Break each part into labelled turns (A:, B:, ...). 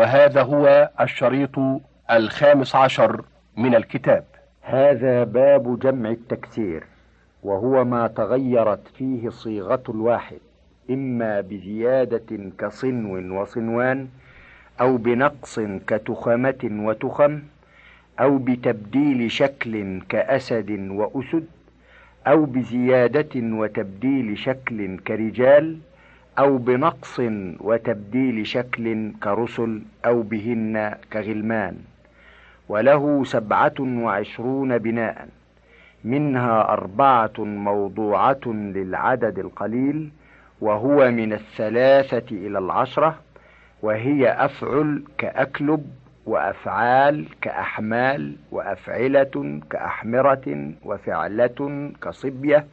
A: وهذا هو الشريط الخامس عشر من الكتاب.
B: هذا باب جمع التكسير وهو ما تغيرت فيه صيغة الواحد إما بزيادة كصنو وصنوان أو بنقص كتخمة وتخم أو بتبديل شكل كأسد وأسد أو بزيادة وتبديل شكل كرجال أو بنقص وتبديل شكل كرسل أو بهن كغلمان وله سبعة وعشرون بناء منها أربعة موضوعة للعدد القليل وهو من الثلاثة إلى العشرة وهي أفعل كأكلب وأفعال كأحمال وأفعلة كأحمرة وفعلة كصبية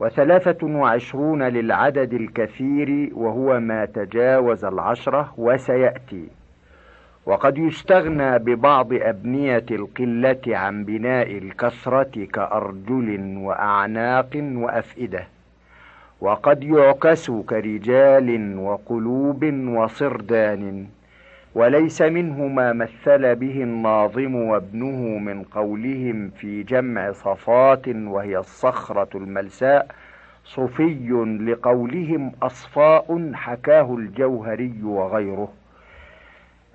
B: وثلاثة وعشرون للعدد الكثير وهو ما تجاوز العشرة وسيأتي. وقد يستغنى ببعض أبنية القلة عن بناء الكثرة كأرجل وأعناق وأفئدة. وقد يعكس كرجال وقلوب وصردان. وليس منه ما مثل به الناظم وابنه من قولهم في جمع صفات وهي الصخرة الملساء صفي لقولهم أصفاء حكاه الجوهري وغيره.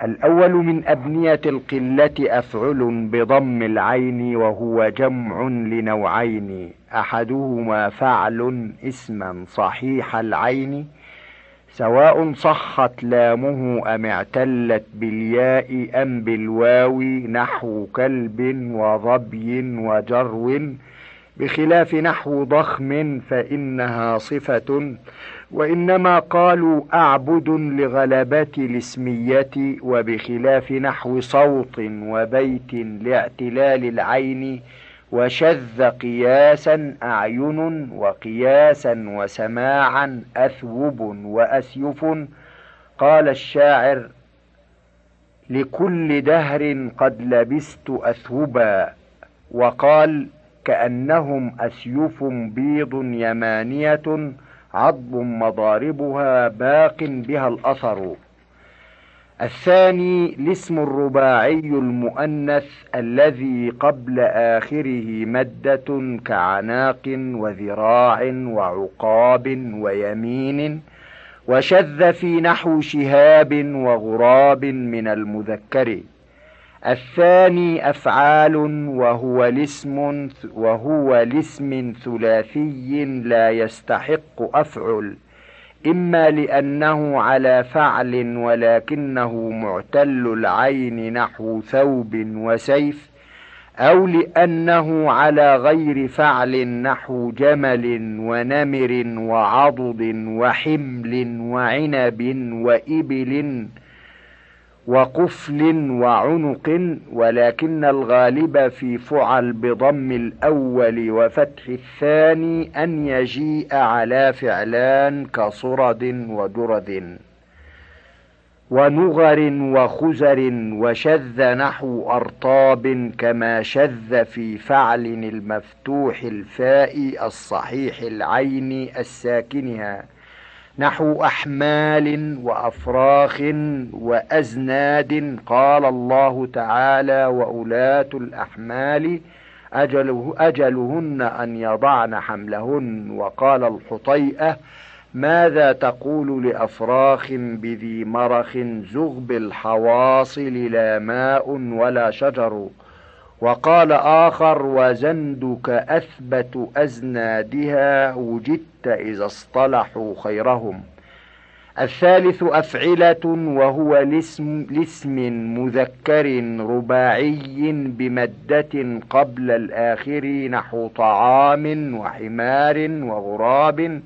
B: الأول من أبنية القلة أفعل بضم العين وهو جمع لنوعين أحدهما فعل اسما صحيح العين سواء صحت لامه أم اعتلت بالياء أم بالواو نحو كلب وظبي وجرو بخلاف نحو ضخم فإنها صفة وإنما قالوا أعبد لغلبة الاسمية وبخلاف نحو صوت وبيت لاعتلال العين وشذ قياسا أعين وقياسا وسماعا أثوب وأسيف. قال الشاعر لكل دهر قد لبست أثوبا. وقال كأنهم أسيف بيض يمانية عضب مضاربها باق بها الأثر. الثاني الاسم الرباعي المؤنث الذي قبل آخره مدة كعناق وذراع وعقاب ويمين وشذ في نحو شهاب وغراب من المذكر. الثاني أفعال وهو الاسم وهو الاسم ثلاثي لا يستحق أفعل. إما لأنه على فعل ولكنه معتل العين نحو ثوب وسيف أو لأنه على غير فعل نحو جمل ونمر وعضد وحمل وعنب وإبل وقفل وعنق ولكن الغالب في فعل بضم الأول وفتح الثاني أن يجيء على فعلان كصرد وجرد ونغر وخزر وشذ نحو أرطاب كما شذ في فعل المفتوح الفاء الصحيح العين الساكنها. نحو أحمال وأفراخ وأزناد قال الله تعالى وأولاة الأحمال أجله أجلهن أن يضعن حملهن وقال الحطيئة ماذا تقول لأفراخ بذي مرخ زغب الحواصل لا ماء ولا شجر وقال آخر وزندك أثبت أزنادها وجدت إذا اصطلحوا خيرهم. الثالث أفعلة وهو لاسم, لاسم مذكر رباعي بمدة قبل الآخر نحو طعام وحمار وغراب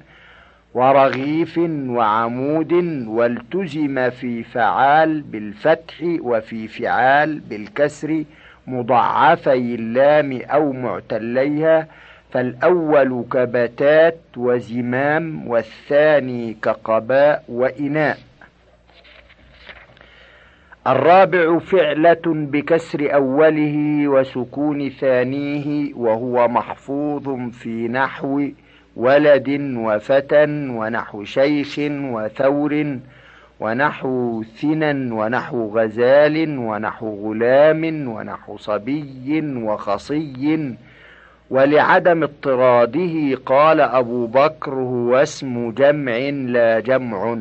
B: ورغيف وعمود والتزم في فعال بالفتح وفي فعال بالكسر مضعفي اللام أو معتليها فالأول كبتات وزمام والثاني كقباء وإناء. الرابع فعلة بكسر أوله وسكون ثانية وهو محفوظ في نحو ولد وفتى ونحو شيخ وثور ونحو ثنا ونحو غزال ونحو غلام ونحو صبي وخصي ولعدم اضطراده قال أبو بكر هو اسم جمع لا جمع.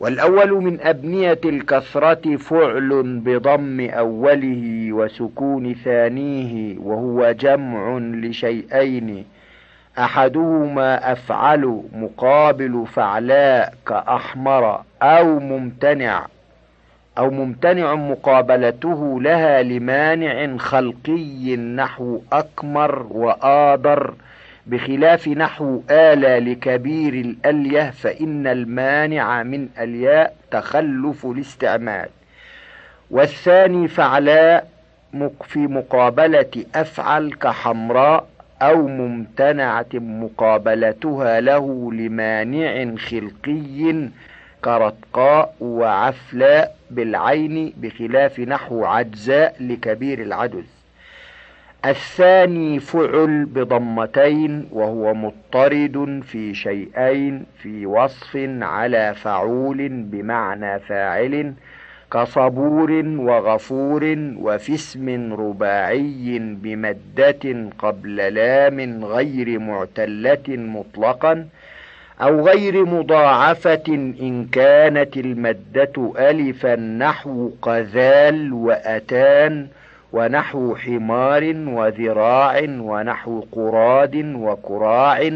B: والأول من أبنية الكثرة فعل بضم أوله وسكون ثانية وهو جمع لشيئين أحدهما أفعل مقابل فعلاء كأحمر أو ممتنع أو ممتنع مقابلته لها لمانع خلقي نحو أكمر وآدر بخلاف نحو آلى لكبير الألية فإن المانع من ألياء تخلف الاستعمال. والثاني فعلاء في مقابلة أفعل كحمراء أو ممتنعة مقابلتها له لمانع خلقي كرتقاء وعفلاء بالعين بخلاف نحو عجزاء لكبير العجز. الثاني فعل بضمتين وهو مضطرد في شيئين في وصف على فعول بمعنى فاعل كصبور وغفور وفي اسم رباعي بمدة قبل لام غير معتلة مطلقا أو غير مضاعفة إن كانت المدة ألفا نحو قذال وأتان ونحو حمار وذراع ونحو قراد وكراع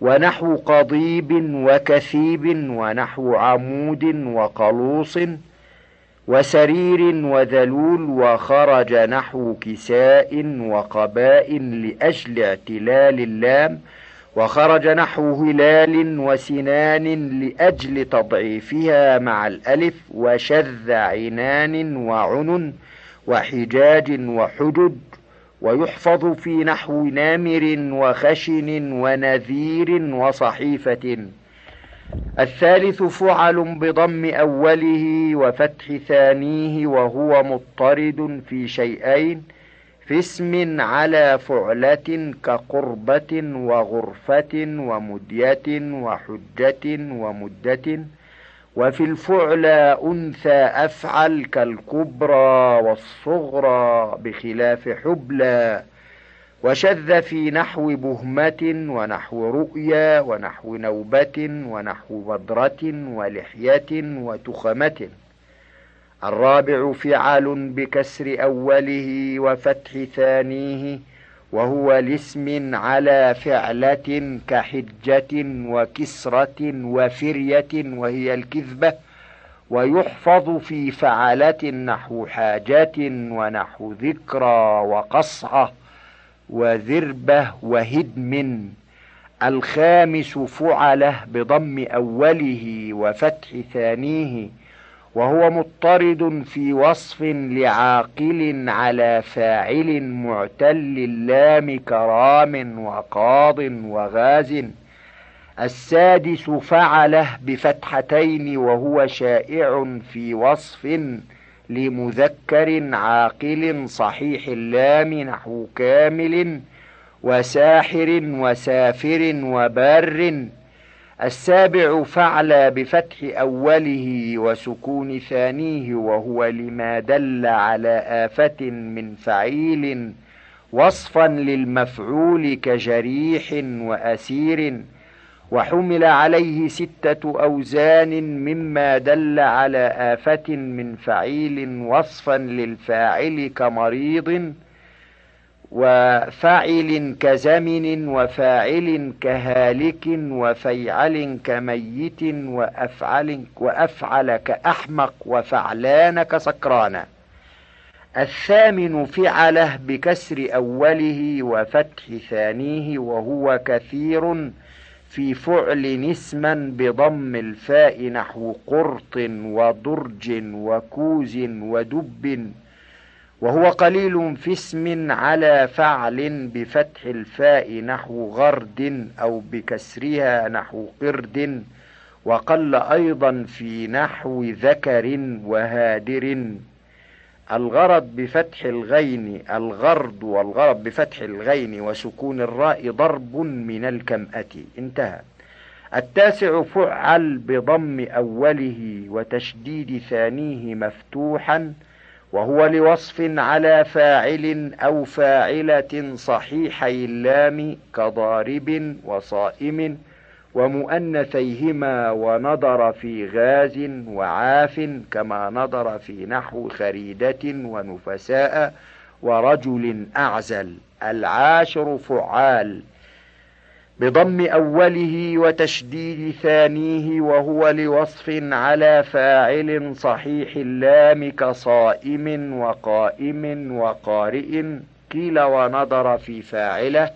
B: ونحو قضيب وكثيب ونحو عمود وقلوص وسرير وذلول وخرج نحو كساء وقباء لأجل اعتلال اللام وخرج نحو هلال وسنان لأجل تضعيفها مع الألف وشذ عنان وعنن وحجاج وحجج ويحفظ في نحو نامر وخشن ونذير وصحيفة. الثالث فعل بضم أوله وفتح ثانية وهو مضطرد في شيئين في اسم على فعلة كقربة وغرفة ومدية وحجة ومدة وفي الفعلى أنثى أفعل كالكبرى والصغرى بخلاف حبلى وشذ في نحو بهمة ونحو رؤيا ونحو نوبة ونحو بدرة ولحية وتخمة. الرابع فعل بكسر أوله وفتح ثانية وهو لاسم على فعلة كحجة وكسرة وفرية وهي الكذبة ويحفظ في فعلة نحو حاجة ونحو ذكرى وقصعة. وذربة وهدم. الخامس فعله بضم أوله وفتح ثانية وهو مضطرد في وصف لعاقل على فاعل معتل اللام كرام وقاض وغاز. السادس فعله بفتحتين وهو شائع في وصف لمذكر عاقل صحيح اللام نحو كامل وساحر وسافر وبار. السابع فعل بفتح أوله وسكون ثانية وهو لما دل على آفة من فعيل. وصفا للمفعول كجريح وأسير. وحمل عليه ستة أوزان مما دل على آفة من فعيل وصفا للفاعل كمريض وفاعل كزمن وفاعل كهالك وفيعل كميت وأفعل, وأفعل كأحمق وفعلان كسكران. الثامن فعله بكسر أوله وفتح ثانية وهو كثير في فعل نسما بضم الفاء نحو قرط ودرج وكوز ودب وهو قليل في اسم على فعل بفتح الفاء نحو غرد أو بكسرها نحو قرد وقل أيضا في نحو ذكر وهادر. الغرض بفتح الغين الغرد والغرض بفتح الغين وسكون الراء ضرب من الكمأة. انتهى. التاسع فعل بضم أوله وتشديد ثانية مفتوحا وهو لوصف على فاعل أو فاعلة صحيحي اللام كضارب وصائم ومؤنثيهما ونظر في غاز وعاف كما نظر في نحو خريدة ونفساء ورجل أعزل العاشر فعال. بضم أوله وتشديد ثانية وهو لوصف على فاعل صحيح اللام كصائم وقائم وقارئ قيل ونظر في فاعله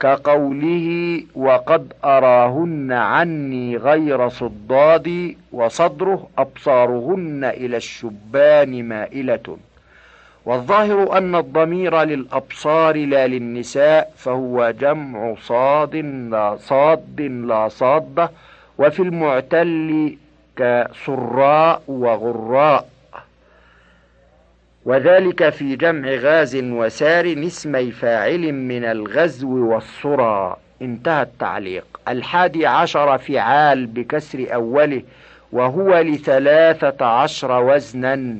B: كقوله وقد أراهن عني غير صداد وصدره أبصارهن إلى الشبان مائلة. والظاهر أن الضمير للأبصار لا للنساء فهو جمع صاد لا صاد لا صادة وفي المعتل كسراء وغراء. وذلك في جمع غاز وسار اسمي فاعل من الغزو والصرى انتهى التعليق. الحادي عشر فعال بكسر أوله وهو لثلاثة عشر وزنا.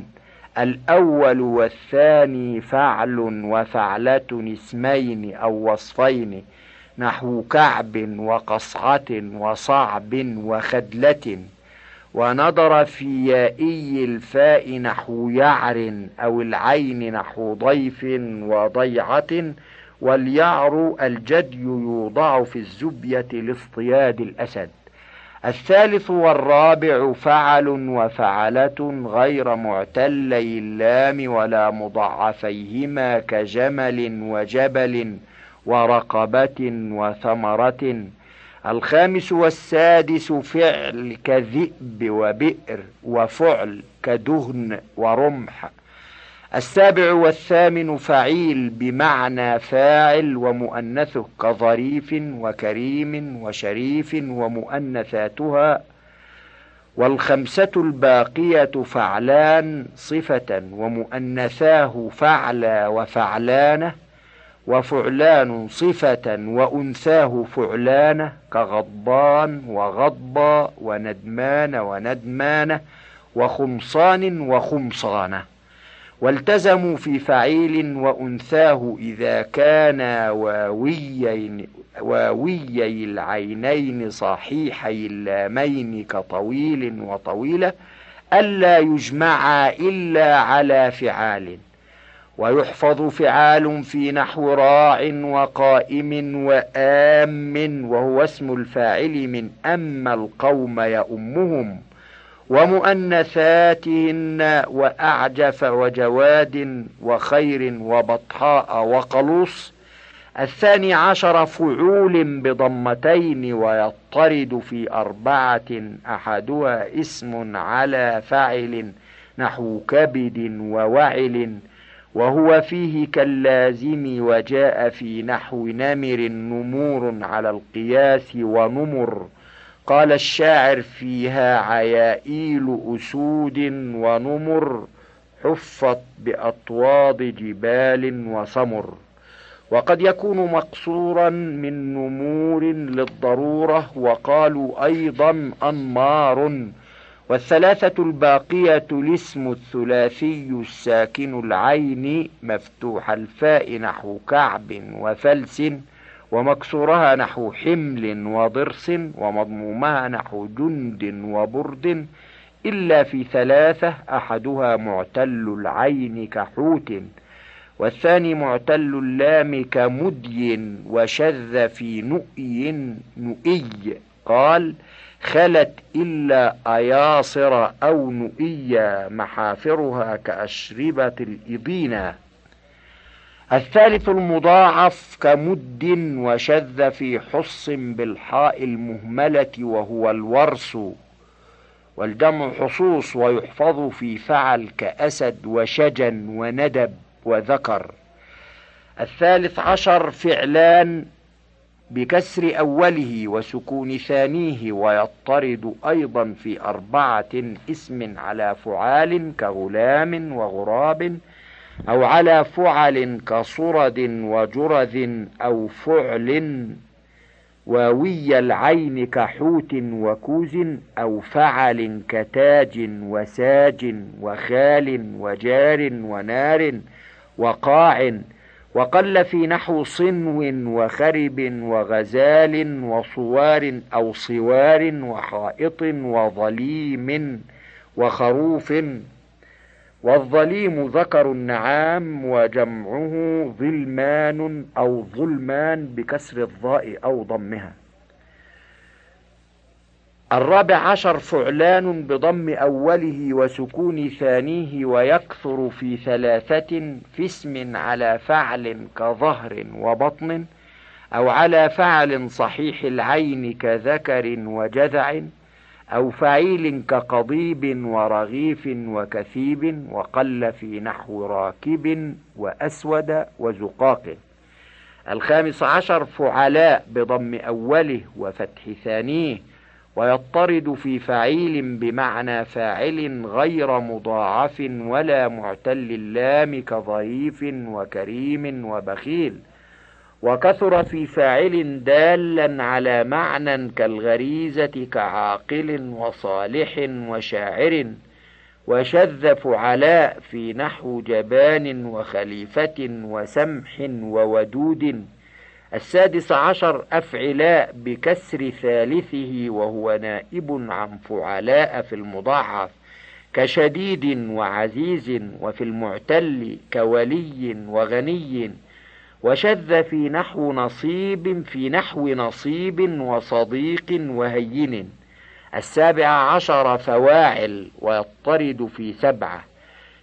B: الأول والثاني فعل وفعلة اسمين أو وصفين نحو كعب وقصعة وصعب وخدلة. ونظر في يائي الفاء نحو يعر أو العين نحو ضيف وضيعة واليعر الجدي يوضع في الزبية لاصطياد الأسد. الثالث والرابع فعل وفعلة غير معتلي اللام ولا مضعفيهما كجمل وجبل ورقبة وثمرة. الخامس والسادس فعل كذئب وبئر وفعل كدهن ورمح. السابع والثامن فعيل بمعنى فاعل ومؤنثه كظريف وكريم وشريف ومؤنثاتها. والخمسة الباقية فعلان صفة ومؤنثاه فعلى وفعلانة وفعلان صفة وأنثاه فعلانة كغضبان وغضبا وندمان وندمانة وخمصان وخمصانة. والتزموا في فعيل وأنثاه إذا كانا واويين واويي العينين صحيحي اللامين كطويل وطويلة ألا يجمعا إلا على فعال. ويحفظ فعال في نحو راع وقائم وآم وهو اسم الفاعل من أما القوم يؤمهم ومؤنثاتهن وأعجف وجواد وخير وبطحاء وقلوص الثاني عشر فعول بضمتين ويطرد في أربعة أحدها اسم على فعل نحو كبد ووعل وهو فيه كاللازم وجاء في نحو نمر نمور على القياس ونمر. قال الشاعر فيها عيائيل أسود ونمر حفت بأطواد جبال وسمر. وقد يكون مقصورا من نمور للضرورة وقالوا أيضا أنمار. والثلاثة الباقية الاسم الثلاثي الساكن العين مفتوح الفاء نحو كعب وفلس ومكسورها نحو حمل وضرس ومضمومها نحو جند وبرد إلا في ثلاثة أحدها معتل العين كحوت والثاني معتل اللام كمدي وشذ في نؤي نؤي قال خلت إلا أياصر أو نؤيا محافرها كأشربة الإبينة الثالث المضاعف كمد وشذ في حص بالحاء المهملة وهو الورس. والجمع حصوص ويحفظ في فعل كأسد وشجن وندب وذكر. الثالث عشر فعلان بكسر أوله وسكون ثانية ويضطرد أيضا في أربعة اسم على فعال كغلام وغراب أو على فعل كصرد وجرذ أو فعل واوي العين كحوت وكوز أو فعل كتاج وساج وخال وجار ونار وقاع وقل في نحو صنو وخرب وغزال وصوار أو صوار وحائط وظليم وخروف والظليم ذكر النعام وجمعه ظلمان أو ظلمان بكسر الضاء أو ضمها الرابع عشر فعلان بضم أوله وسكون ثانية ويكثر في ثلاثة في اسم على فعل كظهر وبطن أو على فعل صحيح العين كذكر وجذع أو فعيل كقضيب ورغيف وكثيب وقل في نحو راكب وأسود وزقاق. الخامس عشر فعلاء بضم أوله وفتح ثانية ويضطرد في فعيل بمعنى فاعل غير مضاعف ولا معتل اللام كضعيف وكريم وبخيل. وكثر في فاعل دالا على معنى كالغريزة كعاقل وصالح وشاعر. وشذ فعلاء في نحو جبان وخليفة وسمح وودود. السادس عشر أفعلاء بكسر ثالثه وهو نائب عن فعلاء في المضاعف كشديد وعزيز وفي المعتل كولي وغني وشذ في نحو نصيب في نحو نصيب وصديق وهين. السابع عشر فواعل ويضطرد في سبعة.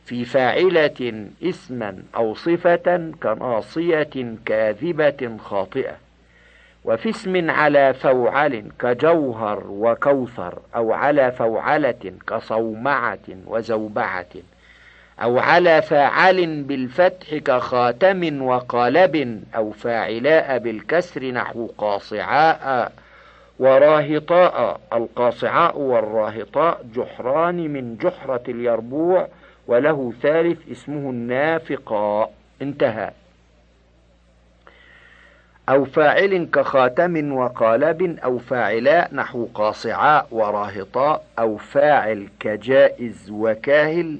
B: في فاعلة اسما أو صفة كناصية كاذبة خاطئة وفي اسم على فوعل كجوهر وكوثر أو على فوعلة كصومعة وزوبعة أو على فاعل بالفتح كخاتم وقالب أو فاعلاء بالكسر نحو قاصعاء وراهطاء القاصعاء والراهطاء جحران من جحرة اليربوع وله ثالث اسمه النافقاء انتهى. أو فاعل كخاتم وقالب أو فاعلاء نحو قاصعاء وراهطاء أو فاعل كجائز وكاهل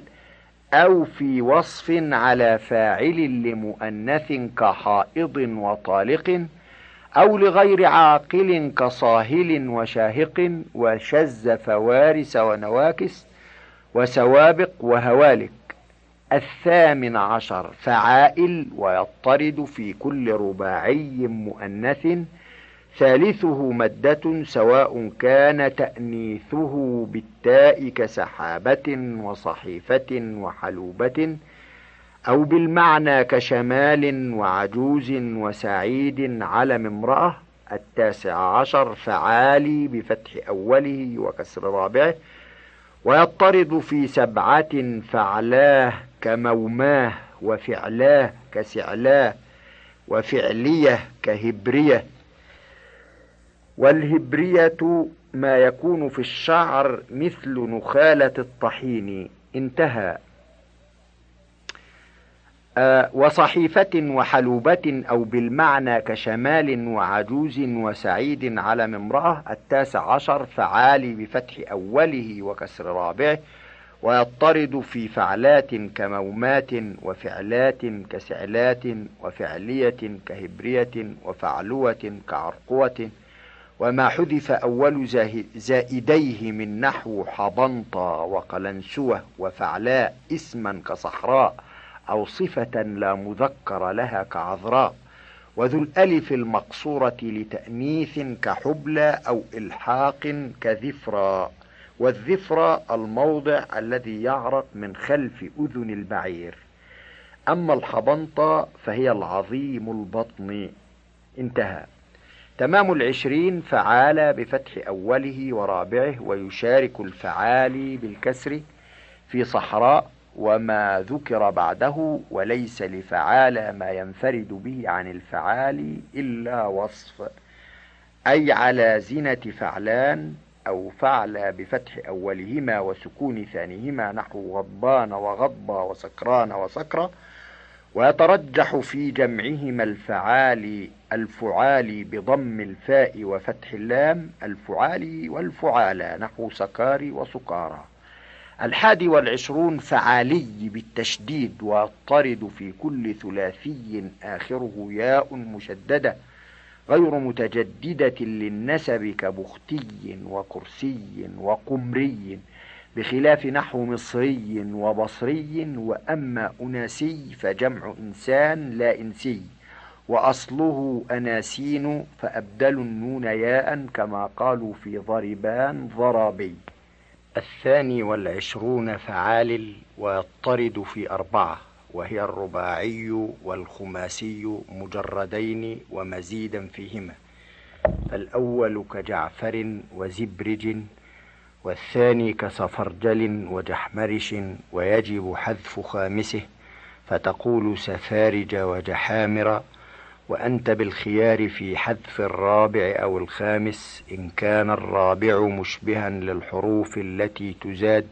B: أو في وصف على فاعل لمؤنث كحائض وطالق أو لغير عاقل كصاهل وشاهق وشز فوارس ونواكس وسوابق وهوالك. الثامن عشر فعائل ويضطرد في كل رباعي مؤنث. ثالثه مدة سواء كان تأنيثه بالتاء كسحابة وصحيفة وحلوبة أو بالمعنى كشمال وعجوز وسعيد علم امرأة. التاسع عشر فعالي بفتح أوله وكسر رابعه. ويضطرد في سبعة فعلاه كموماه وفعلاه كسعلاه وفعلية كهبرية. والهبرية ما يكون في الشعر مثل نخالة الطحين. انتهى. وصحيفة وحلوبة أو بالمعنى كشمال وعجوز وسعيد على امرأة التاسع عشر فعالي بفتح أوله وكسر رابعه ويضطرد في فعلات كمومات وفعلات كسعلات وفعلية كهبرية وفعلوة كعرقوة وما حذف أول زائديه من نحو حبنطة وقلنسوة وفعلاء اسما كصحراء. أو صفة لا مذكر لها كعذراء وذو الألف المقصورة لتأنيث كحبلى أو إلحاق كذفرى والذفرى الموضع الذي يعرق من خلف أذن البعير أما الحبنطة فهي العظيم البطن. انتهى. تمام العشرين فعال بفتح أوله ورابعه ويشارك الفعال بالكسر في صحراء وما ذكر بعده وليس لفعال ما ينفرد به عن الفعال إلا وصف أي على زنة فعلان أو فعل بفتح أولهما وسكون ثانيهما نحو غضبان وغضبى وسكران وسكرة ويترجح في جمعهما الفعال الفعال بضم الفاء وفتح اللام الفعال والفعالى نحو سكاري وسكارى. الحادي والعشرون فعالي بالتشديد والطرد في كل ثلاثي آخره ياء مشددة غير متجددة للنسب كبختي وكرسي وقمري بخلاف نحو مصري وبصري وأما أناسي فجمع إنسان لا إنسي وأصله أناسين فأبدلوا النون ياء كما قالوا في ضربان ضرابي. الثاني والعشرون فعال ويطرد في أربعة وهي الرباعي والخماسي مجردين ومزيدا فيهما. فالأول كجعفر وزبرج والثاني كصفرجل وجحمرش ويجب حذف خامسه فتقول سفارج وجحامر وأنت بالخيار في حذف الرابع أو الخامس إن كان الرابع مشبها للحروف التي تزاد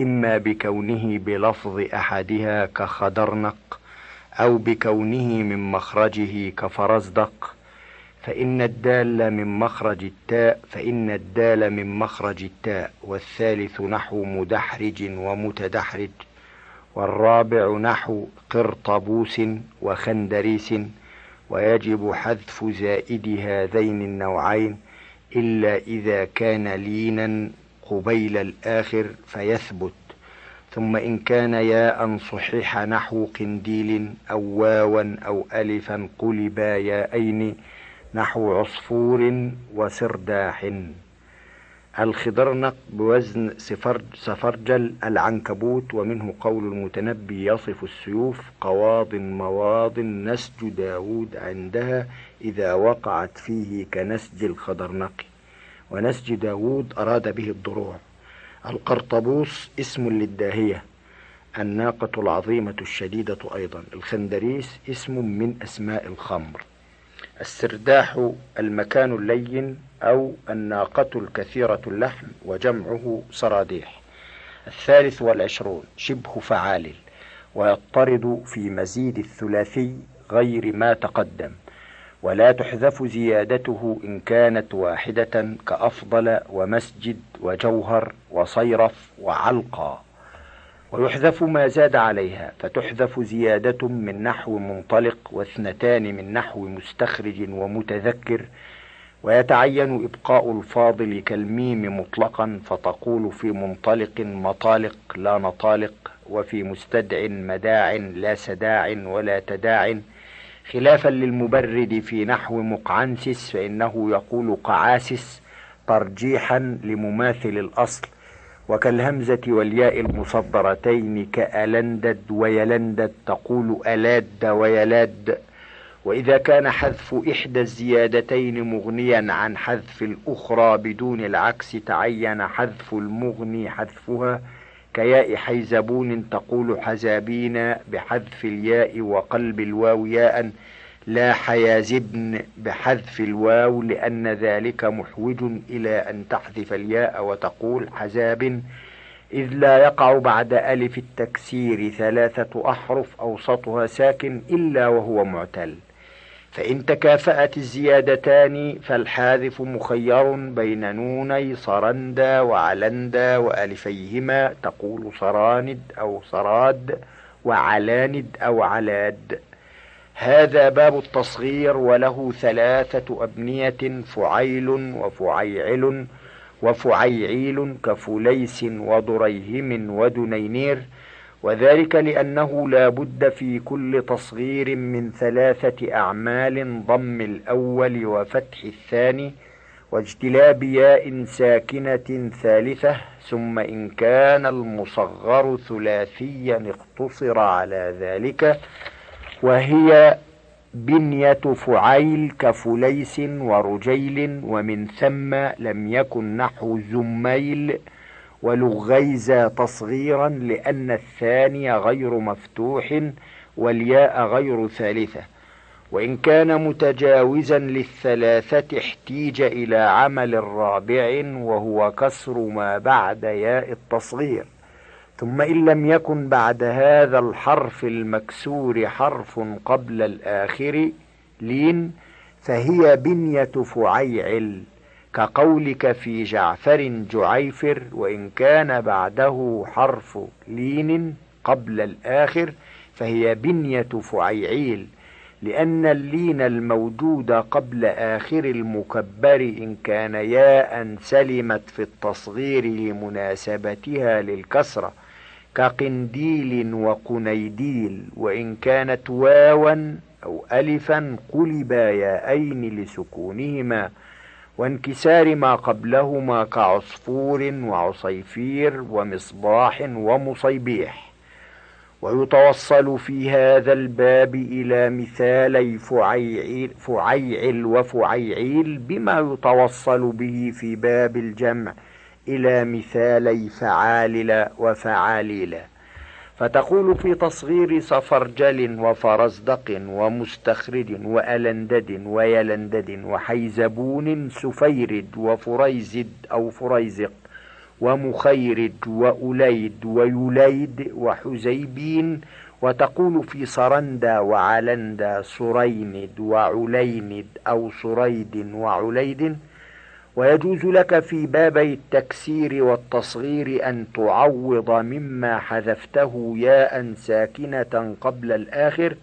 B: إما بكونه بلفظ أحدها كخدرنق أو بكونه من مخرجه كفرزدق. فإن الدال من مخرج التاء فإن الدال من مخرج التاء والثالث نحو مدحرج ومتدحرج والرابع نحو قرطبوس وخندريس ويجب حذف زائد هذين النوعين إلا إذا كان لينا قبيل الآخر فيثبت. ثم إن كان ياء صحيح نحو قنديل أو واوا أو ألفا قلبا ياءين نحو عصفور وسرداح. الخضرنق بوزن سفرج سفرجل العنكبوت ومنه قول المتنبي يصف السيوف قواض مواض نسج داود عندها إذا وقعت فيه كنسج الخضرنق. ونسج داود أراد به الضروع. القرطبوس اسم للداهية. الناقة العظيمة الشديدة أيضا. الخندريس اسم من أسماء الخمر. السرداح المكان اللين أو الناقة الكثيرة اللحم وجمعه صراديح. الثالث والعشرون شبه فعال ويضطرد في مزيد الثلاثي غير ما تقدم ولا تحذف زيادته إن كانت واحدة كأفضل ومسجد وجوهر وصيرف وعلقى. ويحذف ما زاد عليها فتحذف زيادة من نحو منطلق واثنتان من نحو مستخرج ومتذكر ويتعين إبقاء الفاضل كالميم مطلقا فتقول في منطلق مطالق لا نطالق وفي مستدع مداع لا سداع ولا تداع. خلافا للمبرد في نحو مقعنسس فإنه يقول قعاسس ترجيحا لمماثل الأصل. وكالهمزة والياء المصدرتين كألندد ويلندد تقول ألاد ويلاد. وإذا كان حذف إحدى الزيادتين مغنيا عن حذف الأخرى بدون العكس تعين حذف المغني حذفها كياء حيزبون تقول حزابين بحذف الياء وقلب الواو ياء. لا حيازبن بحذف الواو لأن ذلك محوج إلى أن تحذف الياء وتقول حزاب إذ لا يقع بعد ألف التكسير ثلاثة أحرف أوسطها ساكن إلا وهو معتل. فإن تكافأت الزيادتان فالحاذف مخير بين نوني صرندا وعلندا وألفيهما تقول صراند أو صراد وعلاند أو علاد. هذا باب التصغير وله ثلاثة أبنية فعيل وفعيعل وفعيعيل كفليس وضريهم ودنينير. وذلك لأنه لا بد في كل تصغير من ثلاثة أعمال ضم الأول وفتح الثاني واجتلاب ياء ساكنة ثالثة ثم إن كان المصغر ثلاثيا اقتصر على ذلك. وهي بنية فعيل كفليس ورجيل ومن ثم لم يكن نحو زميل ولغيزا تصغيرا لأن الثاني غير مفتوح والياء غير ثالثة. وإن كان متجاوزا للثلاثة احتيج إلى عمل رابع وهو كسر ما بعد ياء التصغير. ثم إن لم يكن بعد هذا الحرف المكسور حرف قبل الآخر لين فهي بنية فعيعل كقولك في جعفر جعيفر وإن كان بعده حرف لين قبل الآخر فهي بنية فعيعيل لأن اللين الموجود قبل آخر المكبر إن كان ياء سلمت في التصغير لمناسبتها للكسرة. كقنديل وقنيديل وإن كانت واوا أو ألفا قلبا ياءين لسكونهما وانكسار ما قبلهما كعصفور وعصيفير ومصباح ومصيبيح. ويتوصل في هذا الباب إلى مثالي فعيعل, فعيعل وفعيعيل بما يتوصل به في باب الجمع. إلى مثالي فعالل وفعاليل. فتقول في تصغير صفرجل وفرزدق ومستخرج وألندد ويلندد وحيزبون سفيرد وفريزد أو فريزق ومخيرج وأليد ويليد وحزيبين. وتقول في سرندى وعلندى سريند وعليند أو سريد وعليد. ويجوز لك في بابي التكسير والتصغير أن تعوض مما حذفته ياء ساكنة قبل الآخر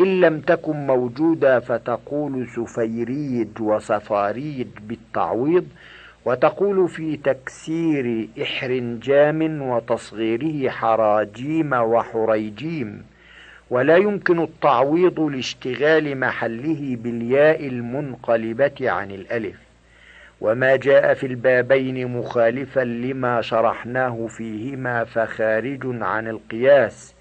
B: إن لم تكن موجودة فتقول سفيريد وصفاريد بالتعويض وتقول في تكسير إحرنجام وتصغيره حراجيم وحريجيم. ولا يمكن التعويض لاشتغال محله بالياء المنقلبة عن الألف. وما جاء في البابين مخالفا لما شرحناه فيهما فخارج عن القياس.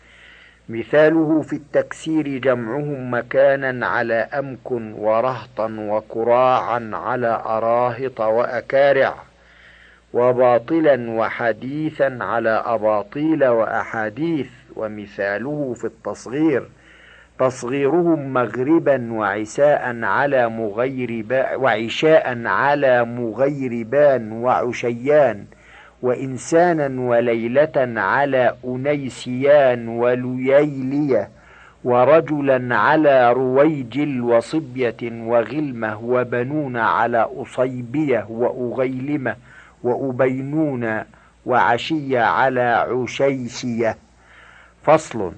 B: مثاله في التكسير جمعهم مكانا على أمكن ورهطا وكراعا على أراهط وأكارع وباطلا وحديثا على أباطيل وأحاديث ومثاله في التصغير. تصغيرهم مغربا وعساء على مغيربا وعشاء على مغيربان وعشيان وإنسانا وليلة على أنيسيان ولييلية ورجلا على رويجل وصبية وغلمة وبنون على أصيبية وأغيلمة وأبينون وعشية على عشيشية فصل.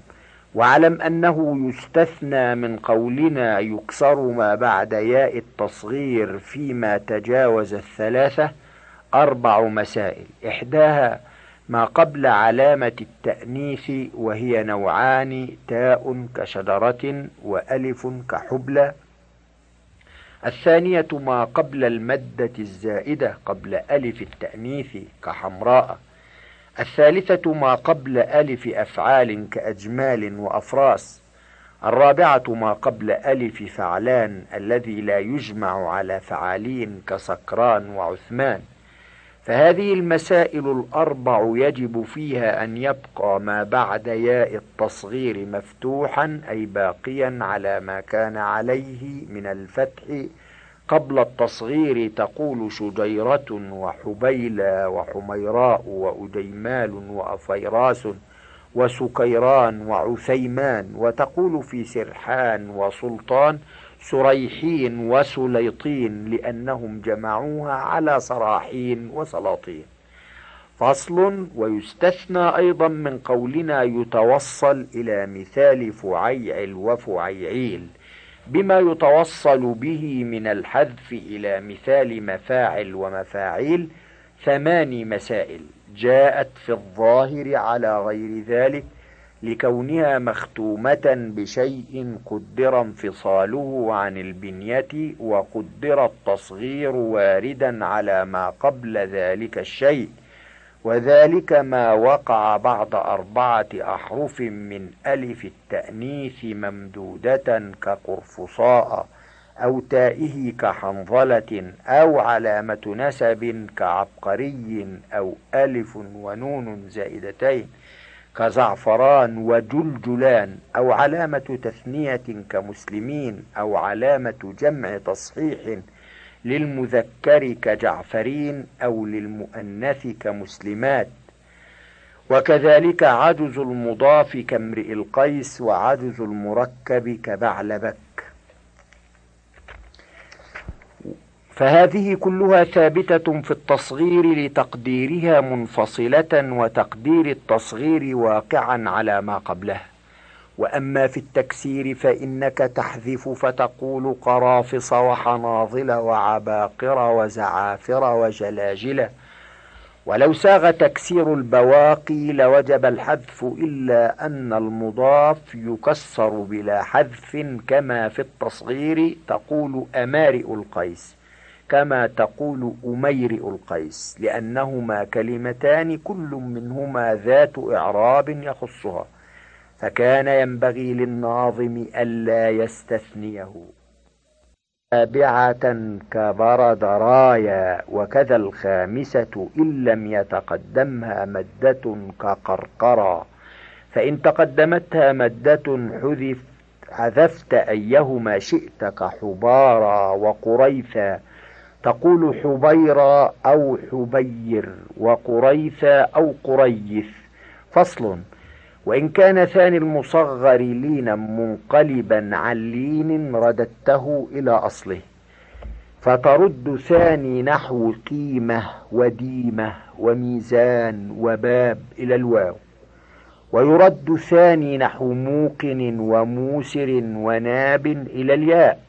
B: واعلم أنه يستثنى من قولنا يكسر ما بعد ياء التصغير فيما تجاوز الثلاثة أربع مسائل. إحداها ما قبل علامة التأنيث وهي نوعان تاء كشجرة وألف كحبلى الثانية ما قبل المدة الزائدة قبل ألف التأنيث كحمراء. الثالثة ما قبل ألف أفعال كأجمال وأفراس. الرابعة ما قبل ألف فعلان الذي لا يجمع على فعالين كسكران وعثمان. فهذه المسائل الأربع يجب فيها أن يبقى ما بعد ياء التصغير مفتوحا أي باقيا على ما كان عليه من الفتح قبل التصغير تقول شجيرة وحبيلى وحميراء وأديمال وأفيراس وسكيران وعثيمان وتقول في سرحان وسلطان سريحين وسليطين لأنهم جمعوها على صراحين وسلاطين. فصل ويستثنى أيضا من قولنا يتوصل إلى مثال فعيعل وفعيعيل بما يتوصل به من الحذف إلى مثال مفاعل ومفاعيل ثماني مسائل جاءت في الظاهر على غير ذلك لكونها مختومة بشيء قدر انفصاله عن البنية وقدر التصغير واردا على ما قبل ذلك الشيء. وذلك ما وقع بعد أربعة أحرف من ألف التأنيث ممدودة كقرفصاء أو تائه كحنظلة أو علامة نسب كعبقري أو ألف ونون زائدتين كزعفران وجلجلان أو علامة تثنية كمسلمين أو علامة جمع تصحيح للمذكر كجعفرين أو للمؤنث كمسلمات. وكذلك عجز المضاف كامرئ القيس وعجز المركب كبعلبك. فهذه كلها ثابتة في التصغير لتقديرها منفصلة وتقدير التصغير واقعا على ما قبله وأما في التكسير فإنك تحذف فتقول قرافص وحناظل وعباقر وزعافر وجلاجل. ولو ساغ تكسير البواقي لوجب الحذف إلا أن المضاف يكسر بلا حذف كما في التصغير تقول أمارئ القيس كما تقول أميرئ القيس لأنهما كلمتان كل منهما ذات إعراب يخصها. فكان ينبغي للناظم ألا يستثنيه. سابعة كبرد رايا وكذا الخامسة إن لم يتقدمها مدة كقرقرا. فإن تقدمتها مدة حذف حذفت أيهما شئت كحبارا وقريثا. تقول حبيرا أو حبير وقريثا أو قريث. فصل. وإن كان ثاني المصغر لينا منقلبا عن لين رددته إلى أصله فترد ثاني نحو قيمة وديمة وميزان وباب إلى الواو ويرد ثاني نحو موقن وموسر وناب إلى الياء.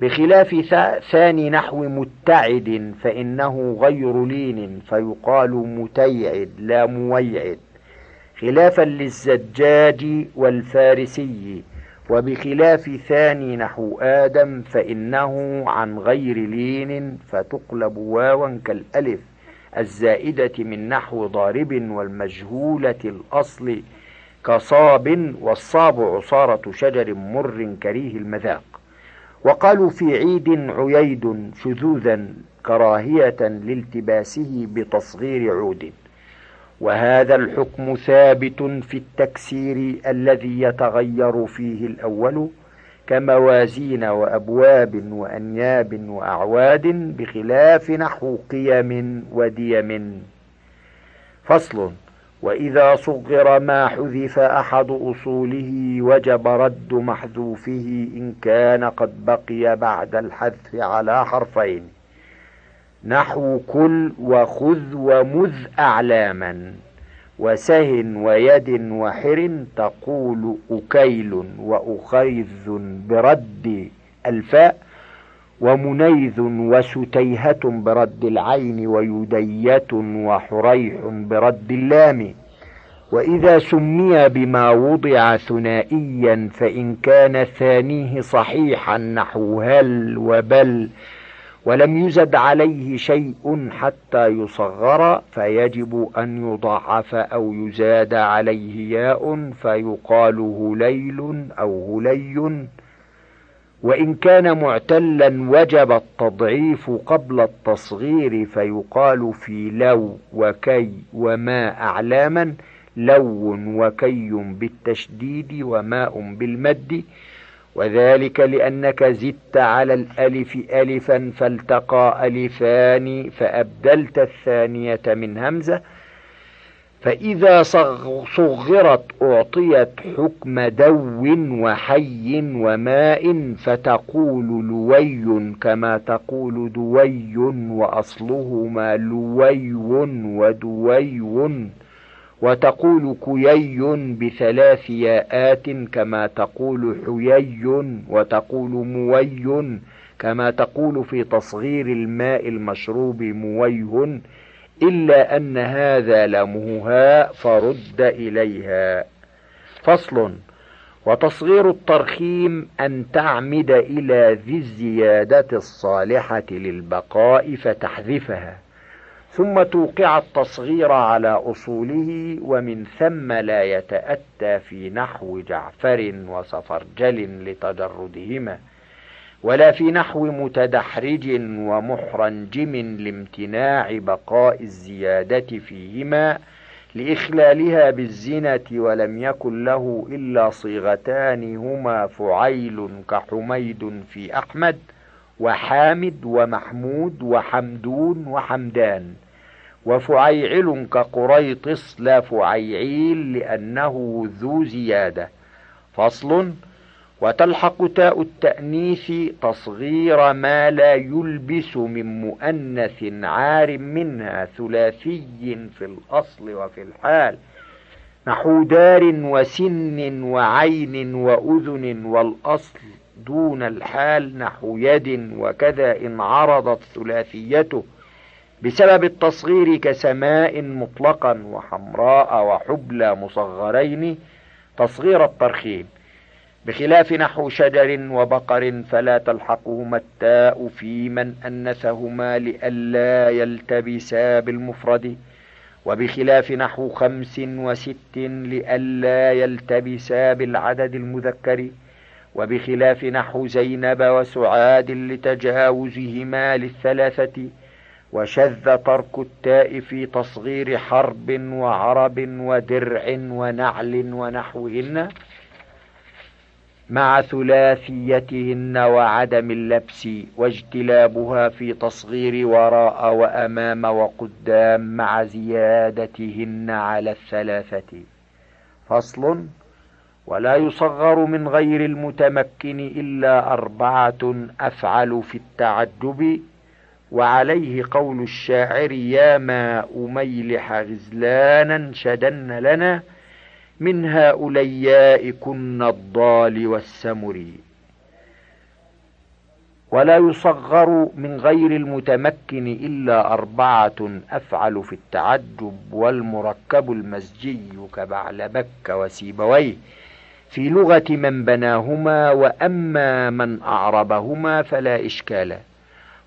B: بخلاف ثاني نحو متعد فإنه غير لين فيقال متيعد لا مويعد. خلافا للزجاج والفارسي وبخلاف ثاني نحو آدم فإنه عن غير لين فتقلب واوا كالألف الزائدة من نحو ضارب والمجهولة الأصل كصاب والصاب عصارة شجر مر كريه المذاق. وقالوا في عيد عييد شذوذا كراهية لالتباسه بتصغير عود. وهذا الحكم ثابت في التكسير الذي يتغير فيه الأول كموازين وأبواب وأنياب وأعواد بخلاف نحو قيم وديم. فصل وإذا صغر ما حذف أحد أصوله وجب رد محذوفه إن كان قد بقي بعد الحذف على حرفين. نحو كل وخذ ومذ أعلاما وسهن ويد وحر تقول أكيل وأخيذ برد الفاء ومنيذ وستيهة برد العين ويدية وحريح برد اللام. وإذا سمي بما وضع ثنائيا فإن كان ثانية صحيحا نحو هل وبل. ولم يزد عليه شيء حتى يصغر فيجب أن يضعف أو يزاد عليه ياء فيقال هليل أو هلي. وإن كان معتلا وجب التضعيف قبل التصغير فيقال في لو وكي وما أعلاما لو وكي بالتشديد وماء بالمد. وذلك لأنك زدت على الألف ألفا فالتقى ألفان فأبدلت الثانية من همزة. فإذا صغرت أعطيت حكم دو وحي وماء فتقول لوي كما تقول دوي وأصلهما لوي ودوي. وتقول كيي بثلاث ياءات كما تقول حيي وتقول موي كما تقول في تصغير الماء المشروب مويه إلا أن هذا لمهها فرد إليها. فصل وتصغير الترخيم أن تعمد إلى ذي الزيادة الصالحة للبقاء فتحذفها. ثم توقع التصغير على أصوله ومن ثم لا يتأتى في نحو جعفر وصفرجل لتجردهما ولا في نحو متدحرج ومحرنجم لامتناع بقاء الزيادة فيهما لإخلالها بالزنة ولم يكن له إلا صيغتان هما فعيل كحميد في أحمد وحامد ومحمود وحمدون وحمدان. وفعيعل كقريطس لا فعيعيل لأنه ذو زيادة. فصل وتلحق تاء التأنيث تصغير ما لا يلبس من مؤنث عار منها ثلاثي في الأصل وفي الحال. نحو دار وسن وعين وأذن والأصل. دون الحال نحو يد وكذا إن عرضت ثلاثيته بسبب التصغير كسماء مطلقا وحمراء وحبلى مصغرين تصغير الترخيم بخلاف نحو شجر وبقر فلا تلحقهما التاء في من أنثهما لئلا يلتبسا بالمفرد وبخلاف نحو خمس وست لئلا يلتبسا بالعدد المذكر وبخلاف نحو زينب وسعاد لتجاوزهما للثلاثة وشذ ترك التاء في تصغير حرب وعرب ودرع ونعل ونحوهن مع ثلاثيتهن وعدم اللبس واجتلابها في تصغير وراء وأمام وقدام مع زيادتهن على الثلاثة. فصل ولا يصغر من غير المتمكن إلا أربعة أفعل في التعجب وعليه قول الشاعر يا ما أميلح غزلانا شدن لنا من هؤلاء كن الضال والسمر ولا يصغر من غير المتمكن إلا أربعة أفعل في التعجب والمركب المزجي كبعلبك وسيبويه. في لغة من بناهما وأما من أعربهما فلا إشكال.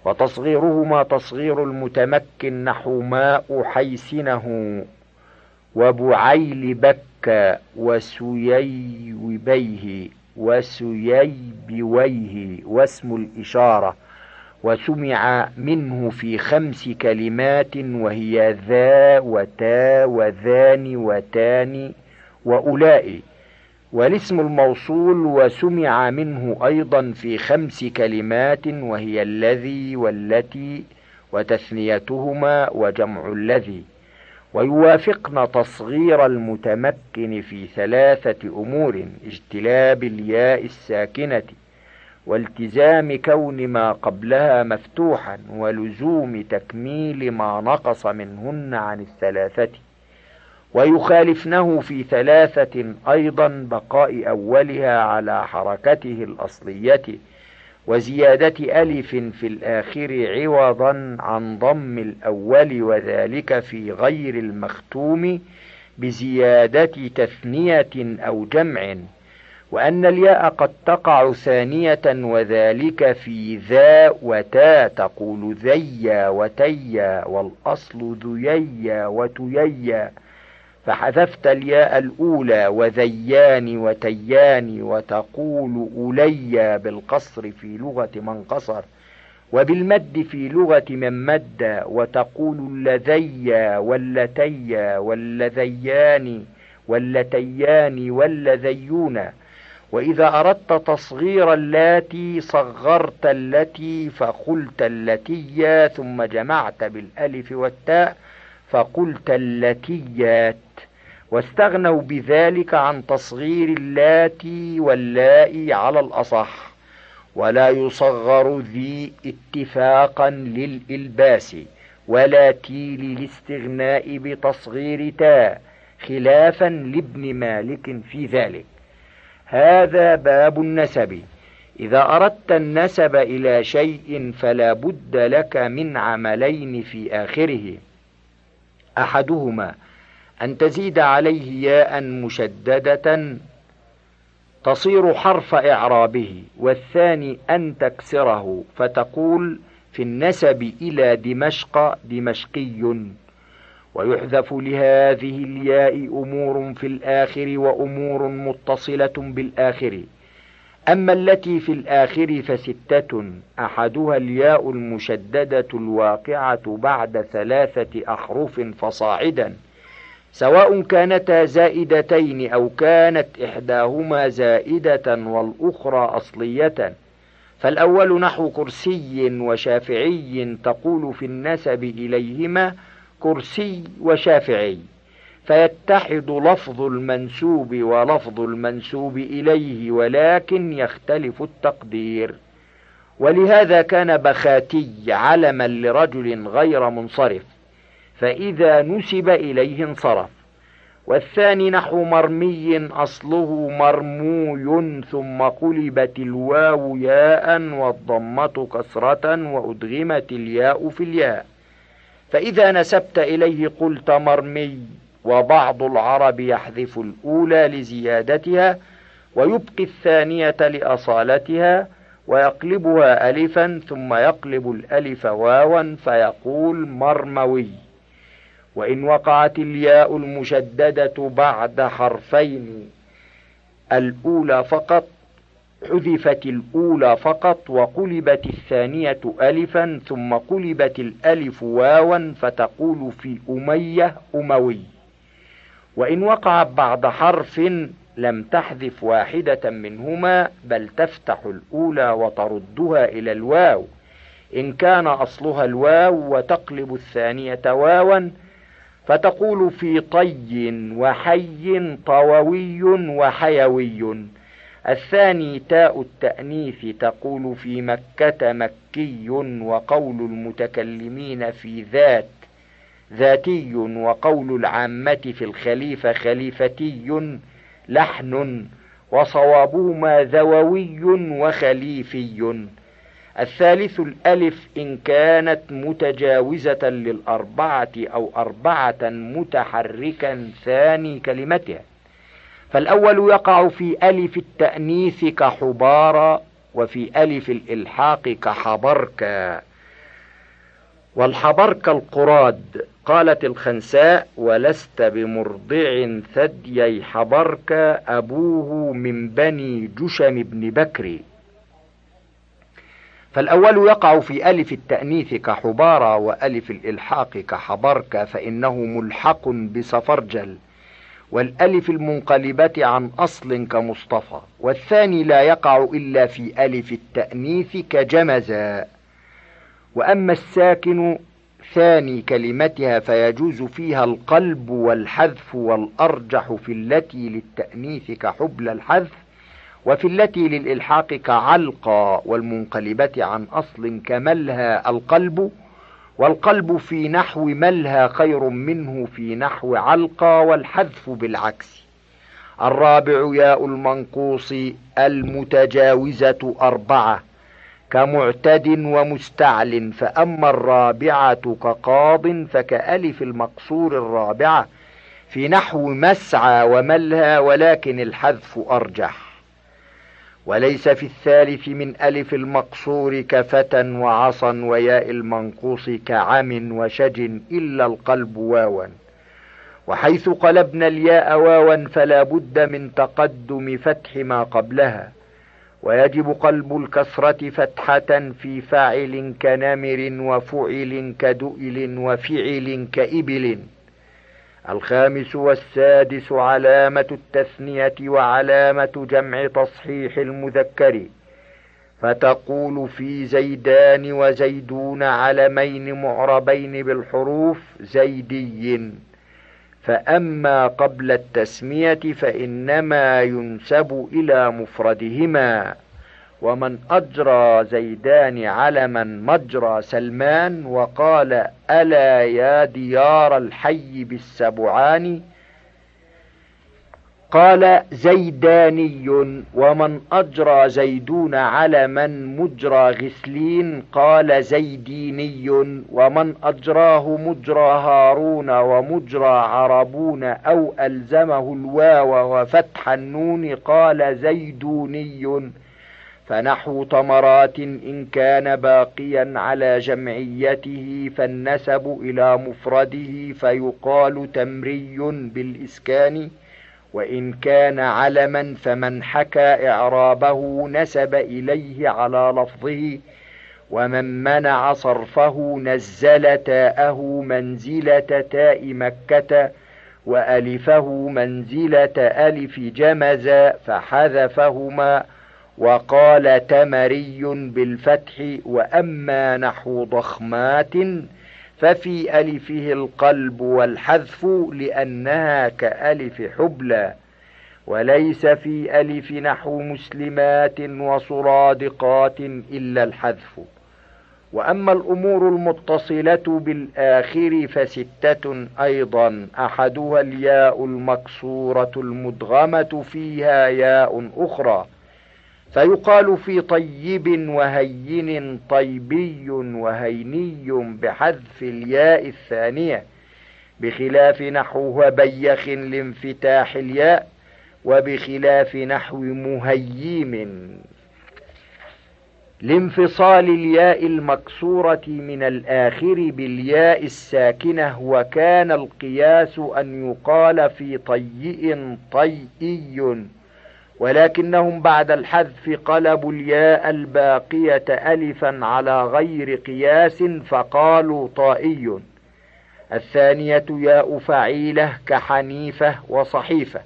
B: وتصغيرهما تصغير المتمكن نحو ماء حيسنه وبعيل بك وسييبيه وسييبويه واسم الإشارة. وسمع منه في خمس كلمات وهي ذا وتا وذان وتان وأولئك. والاسم الموصول وسمع منه أيضا في خمس كلمات وهي الذي والتي وتثنيتهما وجمع الذي. ويوافقن تصغير المتمكن في ثلاثة أمور اجتلاب الياء الساكنة والتزام كون ما قبلها مفتوحا ولزوم تكميل ما نقص منهن عن الثلاثة. ويخالفنه في ثلاثة أيضا بقاء أولها على حركته الأصلية وزيادة ألف في الآخر عوضا عن ضم الأول وذلك في غير المختوم بزيادة تثنية أو جمع وأن الياء قد تقع ثانية وذلك في ذا وتا تقول ذيا وتيا والأصل ذييا وتييا. فحذفت الياء الأولى وذيان وتيان وتقول أولي بالقصر في لغة من قصر وبالمد في لغة من مد وتقول اللذي واللتي واللذيان واللتيان واللذيون وإذا أردت تصغير اللاتي صغرت التي فقلت اللتي ثم جمعت بالألف والتاء فقلت اللتيات واستغنوا بذلك عن تصغير اللاتي واللائي على الأصح ولا يصغر ذي اتفاقا للإلباس ولا تي للاستغناء بتصغير تاء خلافا لابن مالك في ذلك. هذا باب النسب. إذا أردت النسب إلى شيء فلا بد لك من عملين في آخره. أحدهما أن تزيد عليه ياء مشددة تصير حرف إعرابه والثاني أن تكسره فتقول في النسب إلى دمشق دمشقي. ويحذف لهذه الياء أمور في الآخر وأمور متصلة بالآخر. أما التي في الآخر فستة أحدها الياء المشددة الواقعة بعد ثلاثة أحرف فصاعدا. سواء كانتا زائدتين أو كانت إحداهما زائدة والأخرى أصلية. فالأول نحو كرسي وشافعي تقول في النسب إليهما كرسي وشافعي. فيتحد لفظ المنسوب ولفظ المنسوب إليه ولكن يختلف التقدير. ولهذا كان بخاتي علما لرجل غير منصرف. فإذا نسب إليه انصرف. والثاني نحو مرمي أصله مرموي ثم قلبت الواو ياء والضمة كسرة وأدغمت الياء في الياء. فإذا نسبت إليه قلت مرمي وبعض العرب يحذف الأولى لزيادتها ويبقي الثانية لأصالتها ويقلبها ألفا ثم يقلب الألف واوا فيقول مرموي. وإن وقعت الياء المشددة بعد حرفين الأولى فقط حذفت الأولى فقط وقلبت الثانية ألفا ثم قلبت الألف واوا فتقول في أمية أموي. وإن وقعت بعد حرف لم تحذف واحدة منهما بل تفتح الأولى وتردها إلى الواو. إن كان أصلها الواو وتقلب الثانية واوا فتقول في طي وحي طووي وحيوي. الثاني تاء التأنيث تقول في مكة مكي وقول المتكلمين في ذات ذاتي وقول العامة في الخليفة خليفتي لحن وصوابهما ذووي وخليفي. الثالث الألف إن كانت متجاوزة للأربعة أو أربعة متحركا ثاني كلمتها. فالأول يقع في ألف التأنيث كحبارا وفي ألف الإلحاق كحبركا والحبرك القراد قالت الخنساء ولست بمرضع ثديي حبرك أبوه من بني جشم بن بكر. فالأول يقع في ألف التأنيث كحبارة وألف الإلحاق كحبرك فإنه ملحق بصفرجل والألف المنقلبة عن أصل كمصطفى والثاني لا يقع إلا في ألف التأنيث كجمزا. وأما الساكن ثاني كلمتها فيجوز فيها القلب والحذف والأرجح في التي للتأنيث كحبل الحذف وفي التي للإلحاق كعلقى والمنقلبة عن أصل كملها القلب والقلب في نحو ملها خير منه في نحو علقى والحذف بالعكس. الرابع ياء المنقوص المتجاوزة أربعة كمعتد ومستعل فأما الرابعة كقاض فكألف المقصور الرابعة في نحو مسعى وملها ولكن الحذف أرجح. وليس في الثالث من ألف المقصور كفتى وعصا وياء المنقوص كعم وشج إلا القلب واوا. وحيث قلبنا الياء واوا فلا بد من تقدم فتح ما قبلها. ويجب قلب الكسرة فتحة في فاعل كنمر وفعل كدؤل وفعل كإبل. الخامس والسادس علامة التثنية وعلامة جمع تصحيح المذكر فتقول في زيدان وزيدون علمين معربين بالحروف زيدي فأما قبل التسمية فإنما ينسب إلى مفردهما. ومن أجرى زيدان علما مجرى سلمان وقال ألا يا ديار الحي بالسبعان؟ قال زيداني ومن أجرى زيدون علما مجرى غسلين؟ قال زيديني ومن أجراه مجرى هارون ومجرى عربون أو ألزمه الواو وفتح النون؟ قال زيدوني فنحو تمرات إن كان باقيا على جمعيته فالنسب إلى مفرده فيقال تمري بالإسكان وإن كان علما فمن حكى إعرابه نسب إليه على لفظه ومن منع صرفه نزل تاءه منزلة تاء مكة وألفه منزلة ألف جمز فحذفهما وقال تمري بالفتح وأما نحو ضخمات ففي ألفه القلب والحذف لأنها كألف حبلى. وليس في ألف نحو مسلمات وصرادقات إلا الحذف. وأما الأمور المتصلة بالآخر فستة أيضا. أحدها الياء المكسورة المدغمة فيها ياء أخرى. فيقال في طيب وهين طيبي وهيني بحذف الياء الثانية بخلاف نحو بيخ لانفتاح الياء وبخلاف نحو مهيم. لانفصال الياء المكسورة من الآخر بالياء الساكنة وكان القياس أن يقال في طيء طيئي. ولكنهم بعد الحذف قلبوا الياء الباقية ألفا على غير قياس فقالوا طائي. الثانية ياء فعيلة كحنيفة وصحيفة.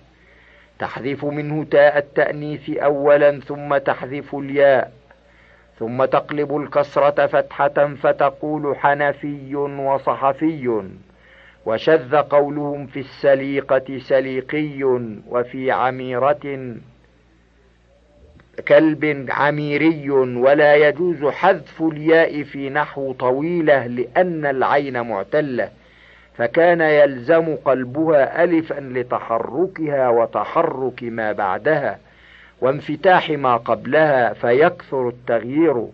B: تحذف منه تاء التأنيث أولا ثم تحذف الياء. ثم تقلب الكسرة فتحة فتقول حنفي وصحفي. وشذ قولهم في السليقة سليقي وفي عميرة كلب عميري ولا يجوز حذف الياء في نحو طويلة لأن العين معتلة فكان يلزم قلبها ألفا لتحركها وتحرك ما بعدها وانفتاح ما قبلها فيكثر التغيير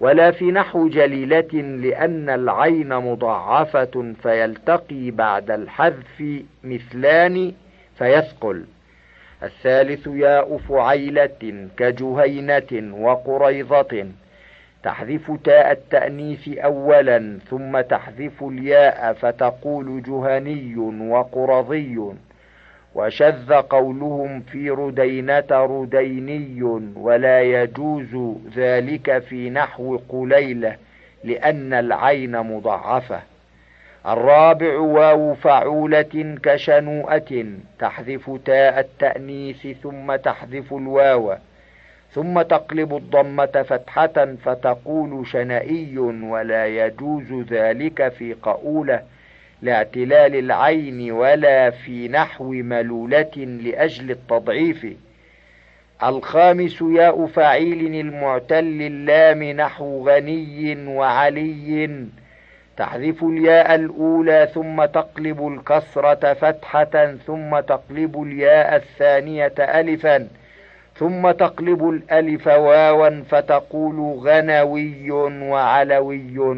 B: ولا في نحو جليلة لأن العين مضاعفة فيلتقي بعد الحذف مثلان فيثقل. الثالث ياء فعيلة كجهينة وقريضة تحذف تاء التأنيث أولا ثم تحذف الياء فتقول جهني وقرضي. وشذ قولهم في ردينة رديني ولا يجوز ذلك في نحو قليلة لأن العين مضعفة. الرابع واو فعولة كشنوءة تحذف تاء التأنيث ثم تحذف الواو ثم تقلب الضمة فتحة فتقول شنئي ولا يجوز ذلك في قؤولة لاعتلال العين ولا في نحو ملولة لأجل التضعيف. الخامس ياء فعيل المعتل اللام نحو غني وعلي تحذف الياء الأولى ثم تقلب الكسرة فتحة ثم تقلب الياء الثانية ألفا ثم تقلب الألف واوا فتقول غنوي وعلوي.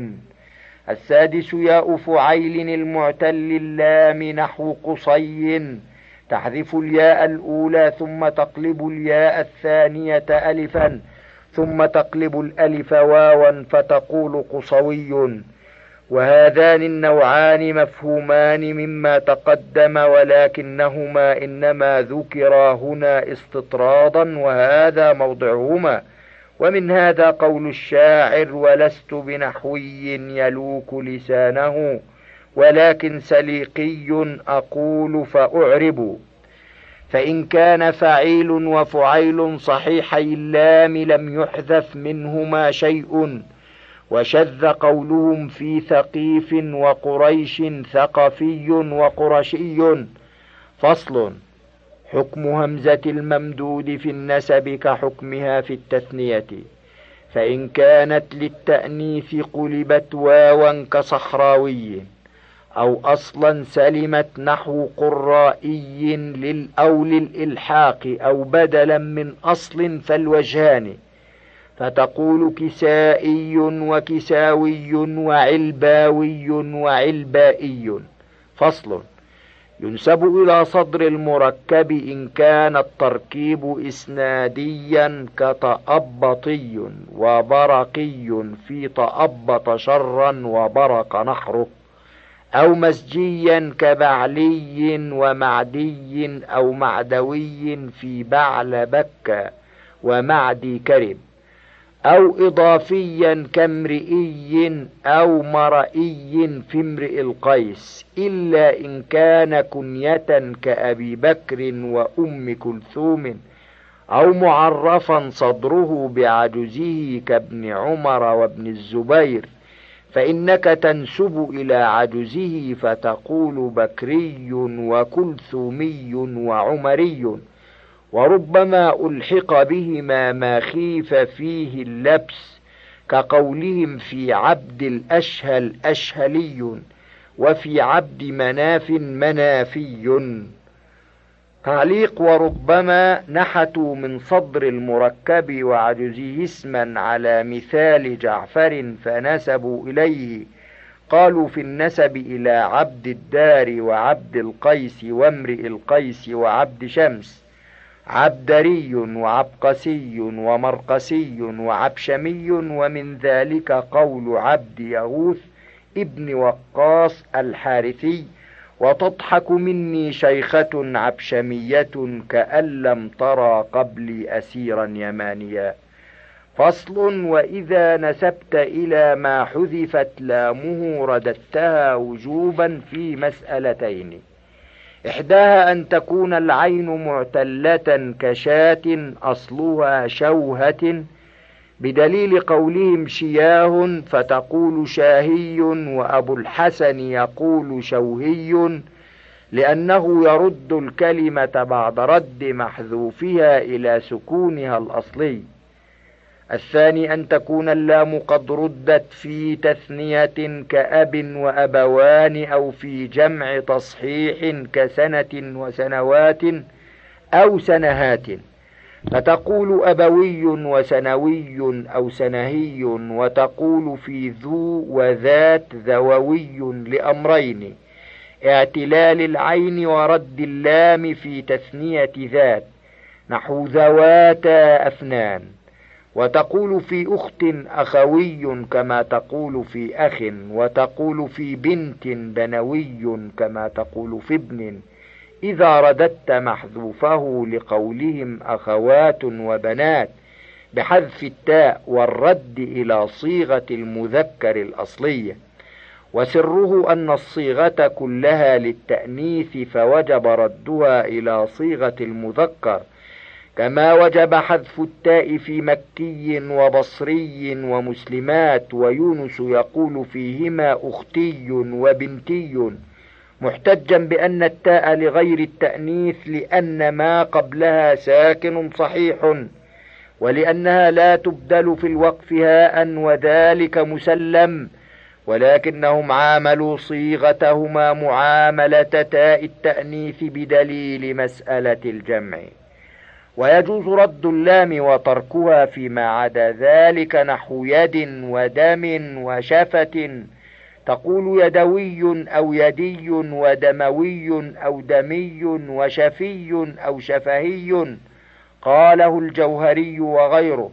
B: السادس ياء فعيل المعتل اللام نحو قصي. تحذف الياء الأولى ثم تقلب الياء الثانية ألفا ثم تقلب الألف واوا فتقول قصوي. وهذان النوعان مفهومان مما تقدم ولكنهما إنما ذكرا هنا استطرادا وهذا موضعهما. ومن هذا قول الشاعر ولست بنحوي يلوك لسانه ولكن سليقي أقول فأعرب. فإن كان فعيل وفعيل صحيحي اللام لم يحذف منهما شيء. وشذ قولهم في ثقيف وقريش ثقفي وقرشي. فصل حكم همزة الممدود في النسب كحكمها في التثنية. فإن كانت للتأنيث قلبت واوا كصحراوي أو أصلا سلمت نحو قرائي لل أو للإلحاق أو بدلا من أصل فالوجهان. فتقول كسائي وكساوي وعلباوي وعلبائي. فصل. ينسب إلى صدر المركب إن كان التركيب إسناديا كتأبطي وبرقي في تأبط شرا وبرق نحره أو مسجيا كبعلي ومعدي أو معدوي في بعل بكة ومعدي كرب. أو إضافيا كامرئي أو مرئي في امرئ القيس إلا إن كان كنية كأبي بكر وأم كلثوم أو معرفا صدره بعجزه كابن عمر وابن الزبير فإنك تنسب إلى عجزه فتقول بكري وكلثومي وعمري. وربما ألحق بهما ما خيف فيه اللبس كقولهم في عبد الأشهل أشهلي وفي عبد مناف منافي. تعليق وربما نحتوا من صدر المركب وعجزه اسما على مثال جعفر فنسبوا إليه. قالوا في النسب إلى عبد الدار وعبد القيس وامرئ القيس وعبد شمس. عبدري وعبقسي ومرقسي وعبشمي ومن ذلك قول عبد يغوث ابن وقاص الحارثي وتضحك مني شيخة عبشمية كأن لم ترى قبلي أسيرا يمانيا. فصل وإذا نسبت إلى ما حذفت لامه رددتها وجوبا في مسألتين. إحداها أن تكون العين معتلة كشاة أصلها شوهة بدليل قولهم شياه فتقول شاهي وأبو الحسن يقول شوهي لأنه يرد الكلمة بعد رد محذوفها إلى سكونها الأصلي. الثاني أن تكون اللام قد ردت في تثنية كأب وأبوان أو في جمع تصحيح كسنة وسنوات أو سنهات. فتقول أبوي وسنوي أو سنهي وتقول في ذو وذات ذووي لأمرين اعتلال العين ورد اللام في تثنية ذات. نحو ذواتا أفنان. وتقول في أخت أخوي كما تقول في أخ وتقول في بنت بنوي كما تقول في ابن. إذا رددت محذوفه لقولهم أخوات وبنات بحذف التاء والرد إلى صيغة المذكر الأصلية. وسره أن الصيغة كلها للتأنيث فوجب ردها إلى صيغة المذكر. كما وجب حذف التاء في مكي وبصري ومسلمات ويونس يقول فيهما أختي وبنتي محتجا بأن التاء لغير التأنيث لأن ما قبلها ساكن صحيح ولأنها لا تبدل في الوقف هاء وذلك مسلم ولكنهم عاملوا صيغتهما معاملة تاء التأنيث بدليل مسألة الجمع. ويجوز رد اللام وتركها فيما عدا ذلك نحو يد ودم وشفة. تقول يدوي أو يدي ودموي أو دمي وشفي أو شفهي. قاله الجوهري وغيره.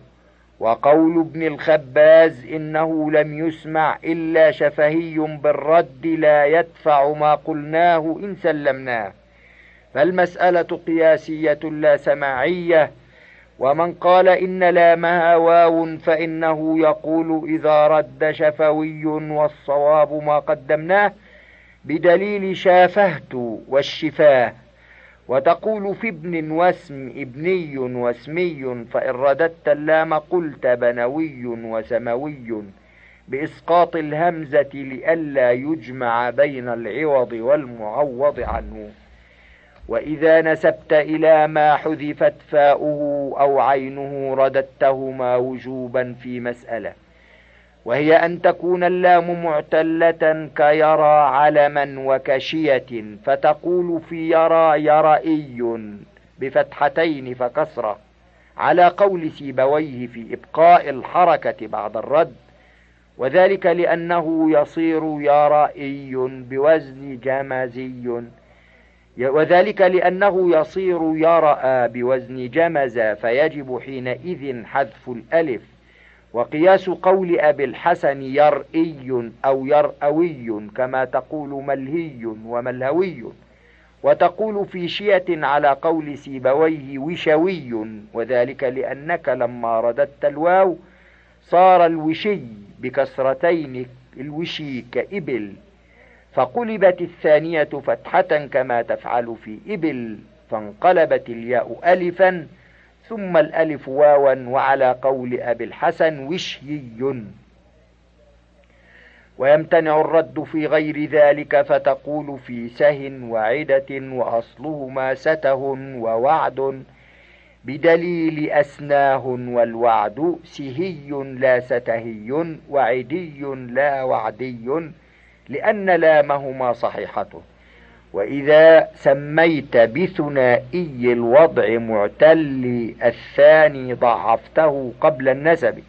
B: وقول ابن الخباز إنه لم يسمع إلا شفهي بالرد لا يدفع ما قلناه إن سلمناه. فالمسألة قياسية لا سماعية. ومن قال إن لامها واو فإنه يقول إذا رد شفوي والصواب ما قدمناه بدليل شافهت والشفاه. وتقول في ابن واسم ابني واسمي فإن رددت اللام قلت بنوي وسموي بإسقاط الهمزة لئلا يجمع بين العوض والمعوض عنه. وإذا نسبت إلى ما حذفت فاؤه أو عينه رددتهما وجوبا في مسألة. وهي أن تكون اللام معتلة كيرى علما وكشية فتقول في يرى يرئي بفتحتين فكسرة على قول سيبويه في إبقاء الحركة بعد الرد. وذلك لأنه يصير يرائي بوزن جمزي وذلك لأنه يصير يرأى بوزن جمز فيجب حينئذ حذف الألف. وقياس قول أبي الحسن يرئي أو يرأوي كما تقول ملهي وملهوي. وتقول في شية على قول سيبويه وشوي. وذلك لأنك لما رددت الواو صار الوشي بكسرتين الوشي كإبل. فقلبت الثانية فتحة كما تفعل في إبل فانقلبت الياء ألفا ثم الألف واوا وعلى قول أبي الحسن وشيي ويمتنع الرد في غير ذلك فتقول في سه وعدة وأصلهما سته ووعد بدليل أسناه والوعد سهي لا ستهي وعدي لا وعدي. لأن لامهما صحيحته وإذا سميت بثنائي الوضع معتل الثاني ضعفته قبل النسب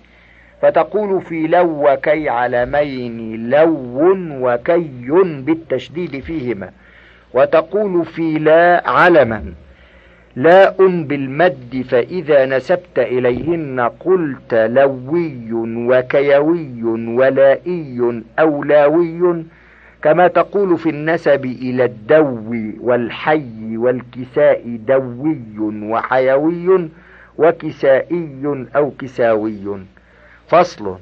B: فتقول في لو وكي علمين لو وكي بالتشديد فيهما وتقول في لا علما. لاء بالمد فإذا نسبت إليهن قلت لوي وكيوي ولائي أو لاوي كما تقول في النسب إلى الدو والحي والكساء دوي وحيوي وكسائي أو كساوي. فصل.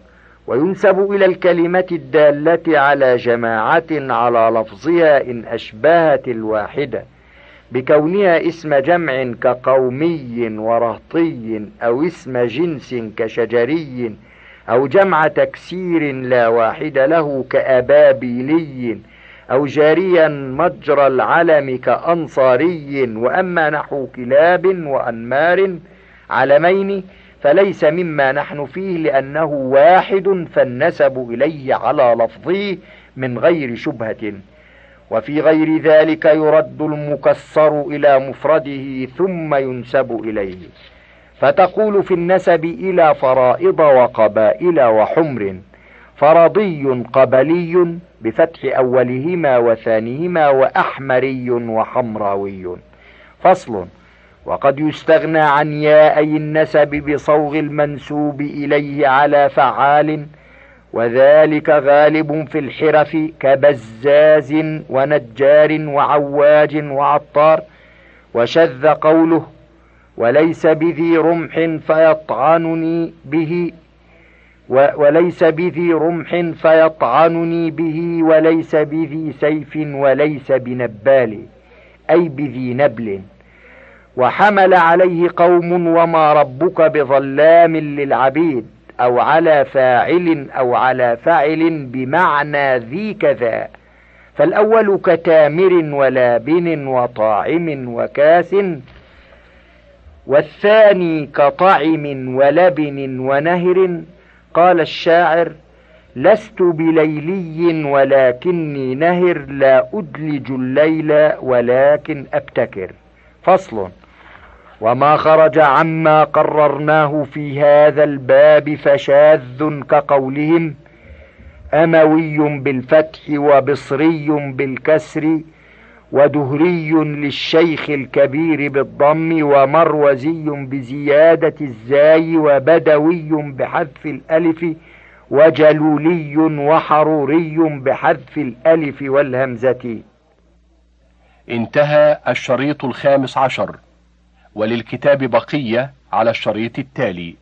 B: وينسب إلى الكلمة الدالة على جماعة على لفظها إن أشبهت الواحدة. بكونها اسم جمع كقومي ورهطي أو اسم جنس كشجري أو جمع تكسير لا واحد له كأبابيلي أو جاريا مجرى العلم كأنصاري وأما نحو كلاب وأنمار علمين فليس مما نحن فيه لأنه واحد فالنسب إليه على لفظه من غير شبهة وفي غير ذلك يرد المكسر إلى مفرده ثم ينسب إليه. فتقول في النسب إلى فرائض وقبائل وحمر فرضي قبلي بفتح أولهما وثانيهما وأحمري وحمراوي. فصل. وقد يستغنى عن ياءي النسب بصوغ المنسوب إليه على فعال وذلك غالب في الحرف كبزاز ونجار وعواج وعطار وشذ قوله وليس بذي رمح فيطعنني به وليس بذي رمح فيطعنني به وليس بذي سيف وليس بنبال أي بذي نبل. وحمل عليه قوم وما ربك بظلام للعبيد. أو على فاعل أو على فاعل بمعنى ذي كذا. فالأول كتامر ولابن وطاعم وكاس والثاني كطعم ولبن ونهر. قال الشاعر لست بليلي ولكني نهر لا أدلج الليل ولكن أبتكر. فصل. وما خرج عما قررناه في هذا الباب فشاذ كقولهم أموي بالفتح وبصري بالكسر ودهري للشيخ الكبير بالضم ومروزي بزيادة الزاي وبدوي بحذف الألف وجلولي وحروري بحذف الألف والهمزة.
A: انتهى الشريط الخامس عشر. وللكتاب بقية على الشريط التالي.